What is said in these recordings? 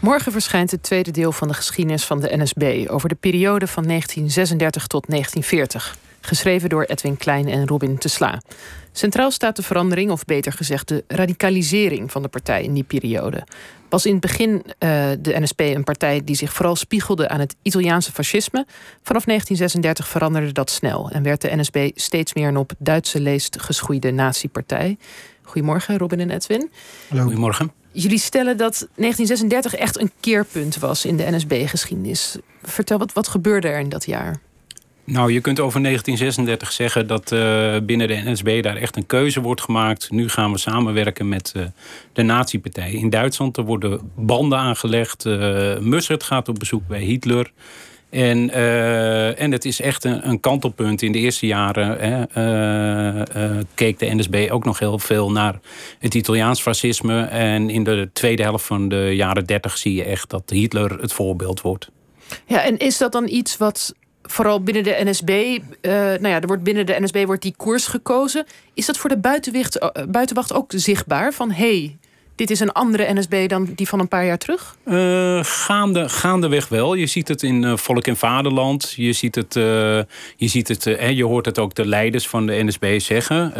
Morgen verschijnt het tweede deel van de geschiedenis van de NSB over de periode van 1936 tot 1940. Geschreven door Edwin Klein en Robin Tesla. Centraal staat de verandering, of beter gezegd de radicalisering van de partij in die periode. Was in het begin uh, de NSP een partij die zich vooral spiegelde aan het Italiaanse fascisme. Vanaf 1936 veranderde dat snel en werd de NSB steeds meer een op Duitse leest geschoeide nazi-partij. Goedemorgen, Robin en Edwin. Hallo. Goedemorgen. Jullie stellen dat 1936 echt een keerpunt was in de NSB-geschiedenis. Vertel, wat, wat gebeurde er in dat jaar? Nou, je kunt over 1936 zeggen dat uh, binnen de NSB daar echt een keuze wordt gemaakt. Nu gaan we samenwerken met uh, de nazi-partij. In Duitsland er worden banden aangelegd. Uh, Mussert gaat op bezoek bij Hitler. En, uh, en het is echt een, een, kantelpunt. In de eerste jaren hè, uh, uh, keek de NSB ook nog heel veel naar het Italiaans fascisme. En in de tweede helft van de jaren dertig zie je echt dat Hitler het voorbeeld wordt. Ja, en is dat dan iets wat vooral binnen de NSB, nou ja, er wordt binnen de NSB wordt die koers gekozen. Is dat voor de buitenwacht ook zichtbaar? Van hé, hey, dit is een andere NSB dan die van een paar jaar terug? Uh, gaande, gaandeweg wel. Je ziet het in uh, Volk en Vaderland. Je, ziet het, uh, je, ziet het, je hoort het ook de leiders van de NSB zeggen.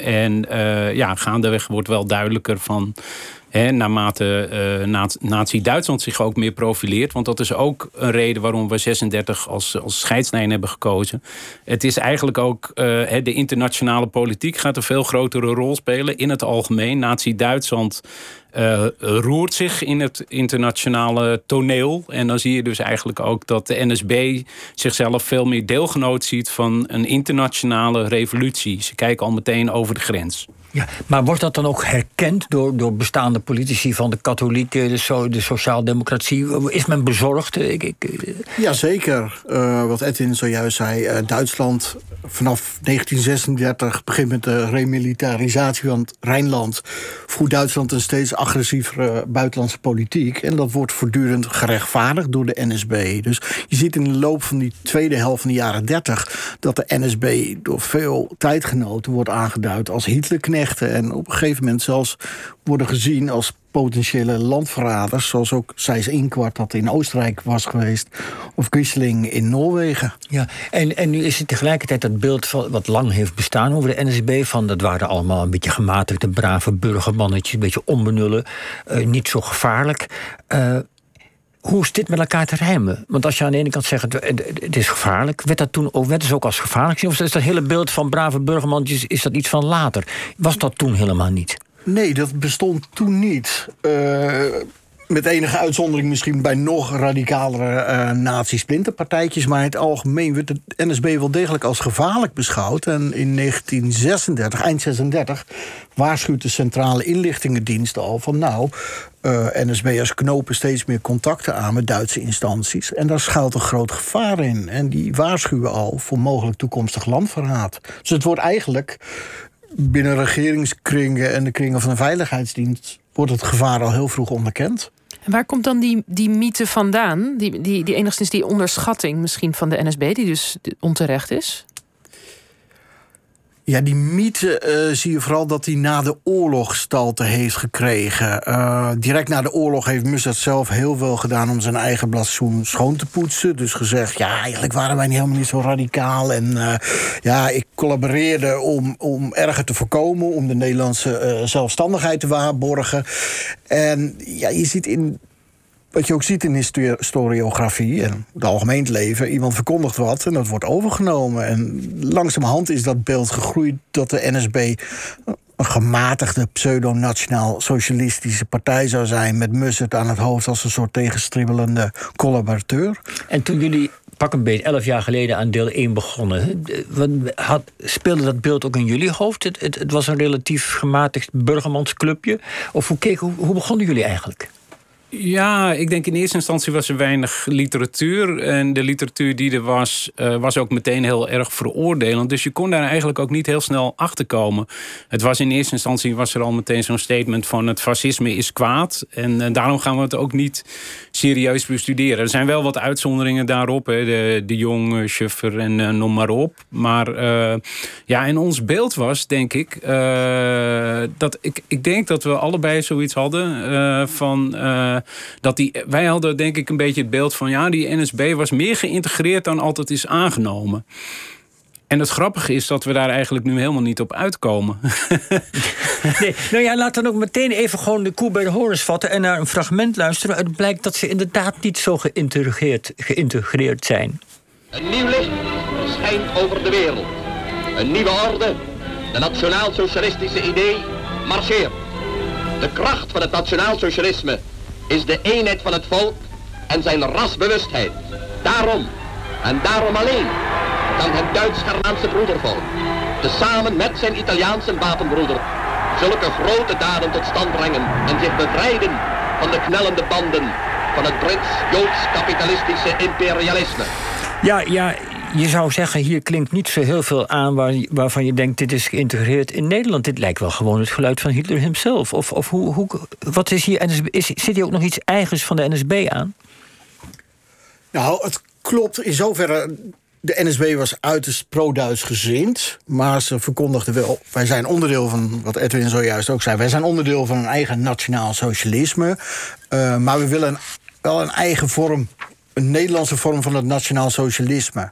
en ja, gaandeweg wordt wel duidelijker van Hè, naarmate uh, Nazi-Duitsland zich ook meer profileert. Want dat is ook een reden waarom we 36 als, als scheidslijn hebben gekozen. Het is eigenlijk ook uh, de internationale politiek gaat een veel grotere rol spelen in het algemeen. Nazi-Duitsland uh, roert zich in het internationale toneel. En dan zie je dus eigenlijk ook dat de NSB zichzelf veel meer deelgenoot ziet van een internationale revolutie. Ze kijken al meteen over de grens. Maar wordt dat dan ook herkend door, door bestaande politici van de katholieken, de, so, de sociaaldemocratie? Is men bezorgd? Ik, ik, eh, Jazeker. Uh, wat Edwin zojuist zei, uh, Duitsland vanaf 1936 begint met de remilitarisatie van het Rijnland. Voert Duitsland een steeds agressievere buitenlandse politiek. En dat wordt voortdurend gerechtvaardigd door de NSB. Dus je ziet in de loop van die tweede helft van de jaren 30 dat de NSB door veel tijdgenoten wordt aangeduid als Hitlerknecht en op een gegeven moment zelfs worden gezien als potentiële landverraders. Zoals ook Seis Inkwart dat in Oostenrijk was geweest. Of Quisling in Noorwegen. Ja, en, en nu is het tegelijkertijd dat beeld wat lang heeft bestaan over de NSB. Van dat waren allemaal een beetje gematigde, brave burgermannetjes. Een beetje onbenullen. Uh, niet zo gevaarlijk. Uh, hoe is dit met elkaar te rijmen? Want als je aan de ene kant zegt, het is gevaarlijk... werd dat toen ook, werd dus ook als gevaarlijk gezien? Of is dat hele beeld van brave burgermannetjes... is dat iets van later? Was dat toen helemaal niet? Nee, dat bestond toen niet. Uh, met enige uitzondering misschien bij nog radicalere uh, nazi-splinterpartijtjes. Maar in het algemeen werd de NSB wel degelijk als gevaarlijk beschouwd. En in 1936, eind 36, waarschuwt de Centrale Inlichtingendienst al van nou. Uh, NSB'ers knopen steeds meer contacten aan met Duitse instanties. En daar schuilt een groot gevaar in. En die waarschuwen al voor mogelijk toekomstig landverraad. Dus het wordt eigenlijk binnen regeringskringen en de kringen van de veiligheidsdienst wordt het gevaar al heel vroeg onderkend. En waar komt dan die, die mythe vandaan? Die, die, die enigszins die onderschatting misschien van de NSB, die dus onterecht is? Ja, die mythe uh, zie je vooral dat hij na de oorlog stalte heeft gekregen. Uh, direct na de oorlog heeft Mussert zelf heel veel gedaan om zijn eigen blazoen schoon te poetsen. Dus gezegd, ja, eigenlijk waren wij niet helemaal niet zo radicaal. En uh, ja, ik collaboreerde om, om erger te voorkomen, om de Nederlandse zelfstandigheid te waarborgen. En ja, je ziet in wat je ook ziet in historiografie en het algemeen leven, iemand verkondigt wat en dat wordt overgenomen. En langzamerhand is dat beeld gegroeid dat de NSB een gematigde pseudo-nationaal-socialistische partij zou zijn... met Mussert aan het hoofd als een soort tegenstribbelende collaborateur. En toen jullie pak een beetje elf jaar geleden aan deel 1 begonnen... Had, speelde dat beeld ook in jullie hoofd? Het, het, het was een relatief gematigd burgermansclubje? Of hoe, hoe, hoe begonnen jullie eigenlijk? Ja, ik denk in eerste instantie was er weinig literatuur. En de literatuur die er was, uh, was ook meteen heel erg veroordelend. Dus je kon daar eigenlijk ook niet heel snel achter komen. Het was in eerste instantie was er al meteen zo'n statement van het fascisme is kwaad. En uh, daarom gaan we het ook niet serieus bestuderen. Er zijn wel wat uitzonderingen daarop. Hè. De, de Jong, Schuffer en uh, noem maar op. Maar ja, en ons beeld was, denk ik, dat ik, ik denk dat we allebei zoiets hadden van dat die, wij hadden denk ik een beetje het beeld van... ja, die NSB was meer geïntegreerd dan altijd is aangenomen. En het grappige is dat we daar eigenlijk nu helemaal niet op uitkomen. nee, nou ja, laten we dan ook meteen even gewoon de koe bij de horens vatten en naar een fragment luisteren. Het blijkt dat ze inderdaad niet zo geïntegreerd, geïntegreerd zijn. Een nieuw licht schijnt over de wereld. Een nieuwe orde, de nationaal-socialistische idee, marcheert. De kracht van het nationaal-socialisme is de eenheid van het volk en zijn rasbewustheid. Daarom, en daarom alleen, kan het Duits-Germaanse broedervolk, tezamen met zijn Italiaanse wapenbroeder, zulke grote daden tot stand brengen en zich bevrijden van de knellende banden van het Brits-Joods-kapitalistische imperialisme. Ja, ja, je zou zeggen, hier klinkt niet zo heel veel aan waar, waarvan je denkt, dit is geïntegreerd in Nederland. Dit lijkt wel gewoon het geluid van Hitler himself. Of, of hoe, hoe, wat is hier, NSB, is, zit hier ook nog iets eigens van de NSB aan? Nou, het klopt in zoverre de NSB was uiterst pro-Duits gezind. Maar ze verkondigden wel. Wij zijn onderdeel van, wat Edwin zojuist ook zei. Wij zijn onderdeel van een eigen nationaal socialisme. Uh, maar we willen wel een eigen vorm. Een Nederlandse vorm van het nationaal socialisme.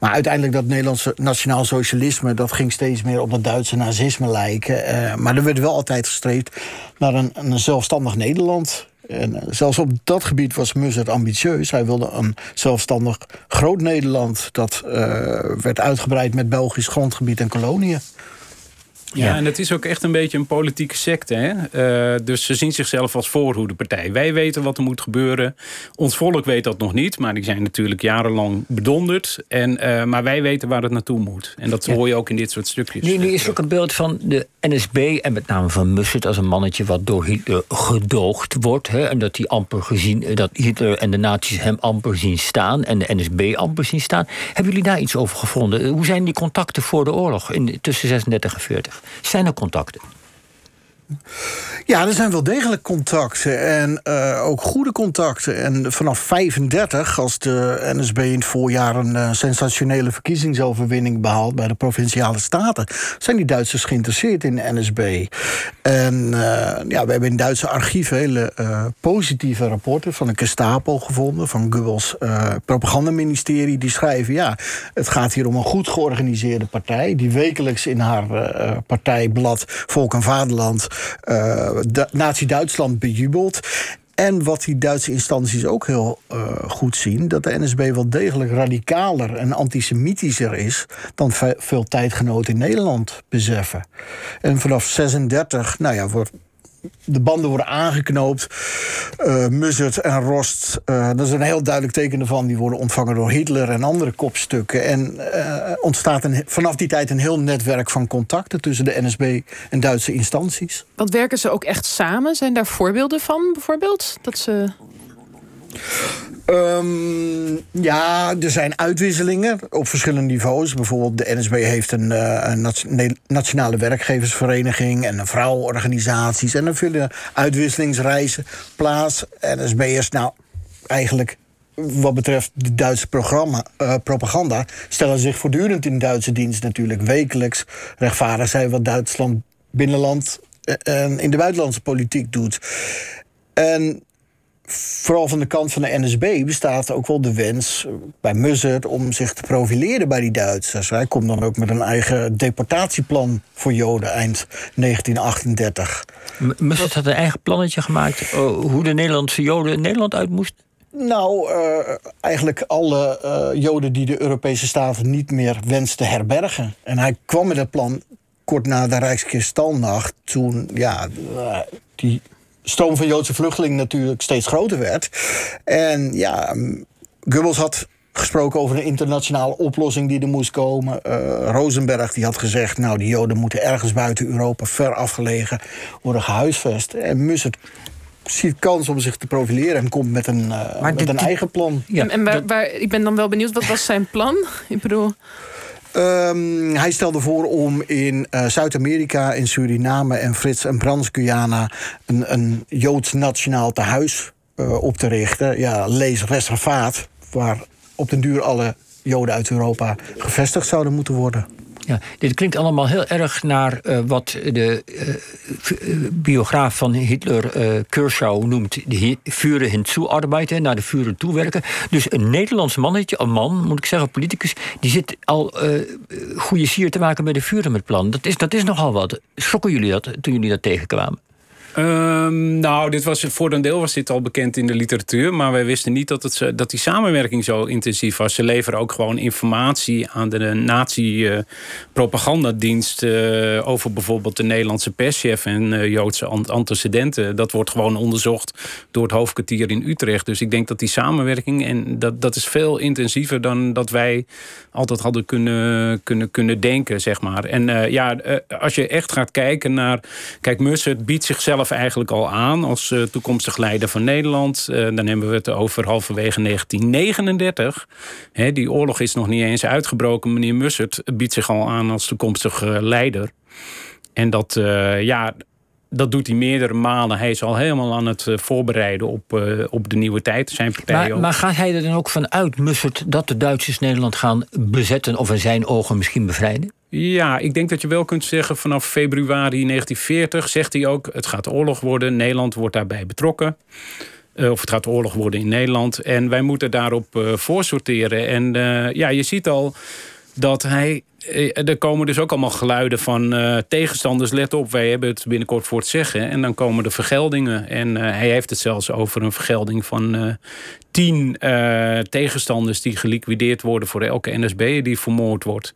Maar uiteindelijk dat Nederlandse nationaal socialisme... dat ging steeds meer op het Duitse nazisme lijken. Uh, maar er werd wel altijd gestreefd naar een, een zelfstandig Nederland. En eh, zelfs op dat gebied was Mussert ambitieus. Hij wilde een zelfstandig groot Nederland. Dat uh, werd uitgebreid met Belgisch grondgebied en koloniën. Ja, en het is ook echt een beetje een politieke secte. Hè? Uh, dus ze zien zichzelf als voorhoedepartij. Wij weten wat er moet gebeuren. Ons volk weet dat nog niet. Maar die zijn natuurlijk jarenlang bedonderd. En, uh, maar wij weten waar het naartoe moet. En dat ja. hoor je ook in dit soort stukjes. Nu, nu is ook een beeld van de NSB... en met name van Mussert als een mannetje... wat door Hitler gedoogd wordt. Hè? En dat, hij amper gezien, dat Hitler en de nazi's hem amper zien staan... en de NSB amper zien staan. Hebben jullie daar iets over gevonden? Hoe zijn die contacten voor de oorlog in, tussen 36 en 40? Zijn er contacten? Ja, er zijn wel degelijk contacten. En uh, ook goede contacten. En vanaf 35, als de NSB in het voorjaar een uh, sensationele verkiezingsoverwinning behaalt bij de provinciale staten, zijn die Duitsers geïnteresseerd in de NSB. En uh, ja, we hebben in Duitse archieven hele positieve rapporten van een Gestapo gevonden, van Goebbels propagandaministerie. Die schrijven: ja, het gaat hier om een goed georganiseerde partij, die wekelijks in haar partijblad Volk en Vaderland Nazi-Duitsland bejubeld. En wat die Duitse instanties ook heel uh, goed zien, dat de NSB wel degelijk radicaler en antisemitischer is dan veel tijdgenoten in Nederland beseffen. En vanaf 36, nou ja, wordt de banden worden aangeknoopt. Uh, Muzzert en Rost, uh, dat is een heel duidelijk teken ervan. Die worden ontvangen door Hitler en andere kopstukken. En uh, ontstaat een, vanaf die tijd een heel netwerk van contacten tussen de NSB en Duitse instanties. Want werken ze ook echt samen? Zijn daar voorbeelden van bijvoorbeeld? Dat ze Um, ja, er zijn uitwisselingen op verschillende niveaus. Bijvoorbeeld de NSB heeft een, uh, een nationale werkgeversvereniging... en een vrouwenorganisaties. En er vinden uitwisselingsreizen plaats. NSB'ers, nou, eigenlijk wat betreft de Duitse programma, uh, propaganda... stellen zich voortdurend in Duitse dienst natuurlijk wekelijks... rechtvaardig zijn wat Duitsland binnenland en in de buitenlandse politiek doet. En vooral van de kant van de NSB bestaat ook wel de wens bij Muzzert om zich te profileren bij die Duitsers. Hij komt dan ook met een eigen deportatieplan voor Joden eind 1938. Muzzert had een eigen plannetje gemaakt hoe de Nederlandse Joden in Nederland uit moesten? Nou, uh, eigenlijk alle uh, Joden die de Europese staten niet meer wensten herbergen. En hij kwam met het plan kort na de Rijkskristalnacht, toen ja, die stroom van Joodse vluchtelingen natuurlijk steeds groter werd. En ja, Goebbels had gesproken over een internationale oplossing die er moest komen. Uh, Rosenberg die had gezegd, nou, die Joden moeten ergens buiten Europa, ver afgelegen, worden gehuisvest. En Mussert ziet kans om zich te profileren en komt met een, uh, met dit, een eigen plan. Ja, en, waar, waar, ik ben dan wel benieuwd, wat was zijn plan? Ik bedoel... Um, hij stelde voor om in uh, Zuid-Amerika, in Suriname en Frits en Brans-Guyana een, een Joods nationaal tehuis uh, op te richten. Ja, lees reservaat, waar op den duur alle Joden uit Europa gevestigd zouden moeten worden. Ja, dit klinkt allemaal heel erg naar uh, wat de uh, biograaf van Hitler, uh, Kershaw, noemt de vuren hinzuarbeiten, naar de vuren toewerken. Dus een Nederlands mannetje, een man, moet ik zeggen, politicus, die zit al goede sier te maken met de vuren met plan. Dat is, dat is nogal wat. Schokken jullie dat toen jullie dat tegenkwamen? Um, nou, dit was, voor een deel was dit al bekend in de literatuur. Maar wij wisten niet dat, het, dat die samenwerking zo intensief was. Ze leveren ook gewoon informatie aan de nazi-propagandadienst... Uh, over bijvoorbeeld de Nederlandse perschef en uh, Joodse antecedenten. Dat wordt gewoon onderzocht door het hoofdkwartier in Utrecht. Dus ik denk dat die samenwerking... en dat, dat is veel intensiever dan dat wij altijd hadden kunnen, kunnen, kunnen denken, zeg maar. En ja, als je echt gaat kijken naar... Kijk, Mussert biedt zichzelf eigenlijk al aan als uh, toekomstig leider van Nederland. Uh, dan hebben we het over halverwege 1939. He, die oorlog is nog niet eens uitgebroken. Meneer Mussert biedt zich al aan als toekomstig uh, leider. En dat, ja, dat doet hij meerdere malen. Hij is al helemaal aan het voorbereiden op, op de nieuwe tijd. Zijn partij maar, maar gaat hij er dan ook van uit, Mussert, dat de Duitsers Nederland gaan bezetten of in zijn ogen misschien bevrijden? Ja, ik denk dat je wel kunt zeggen vanaf februari 1940 zegt hij ook: het gaat oorlog worden. Nederland wordt daarbij betrokken. Uh, of het gaat oorlog worden in Nederland. En wij moeten daarop uh, voorsorteren. En uh, ja, je ziet al dat hij. Er komen dus ook allemaal geluiden van tegenstanders. Let op, wij hebben het binnenkort voor het zeggen. En dan komen de vergeldingen. En hij heeft het zelfs over een vergelding van tien tegenstanders die geliquideerd worden voor elke NSB die vermoord wordt.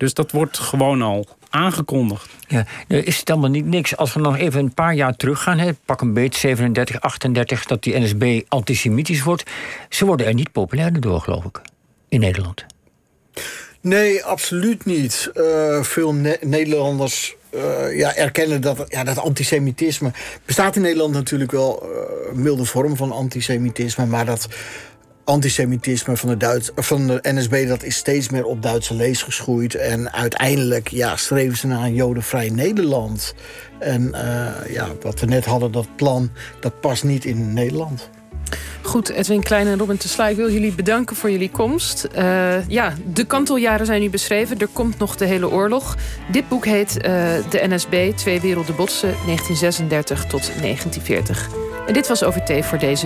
Dus dat wordt gewoon al aangekondigd. Ja, is het allemaal niet niks. Als we nog even een paar jaar teruggaan, hè, pak een beet 37, 38, dat die NSB antisemitisch wordt. Ze worden er niet populairder door, geloof ik, in Nederland. Nee, absoluut niet. Uh, veel ne Nederlanders uh, ja, erkennen dat, ja, dat antisemitisme... bestaat in Nederland natuurlijk wel uh, milde vorm van antisemitisme... maar dat antisemitisme van de, Duits, van de NSB... dat is steeds meer op Duitse lees geschoeid. En uiteindelijk ja, streven ze naar een jodenvrij Nederland. En uh, ja, wat we net hadden, dat plan, dat past niet in Nederland. Goed, Edwin Klein en Robin Tesla, ik wil jullie bedanken voor jullie komst. Uh, ja, de kanteljaren zijn nu beschreven. Er komt nog de hele oorlog. Dit boek heet uh, De NSB, Twee Werelden Botsen, 1936 tot 1940. En dit was OVT voor deze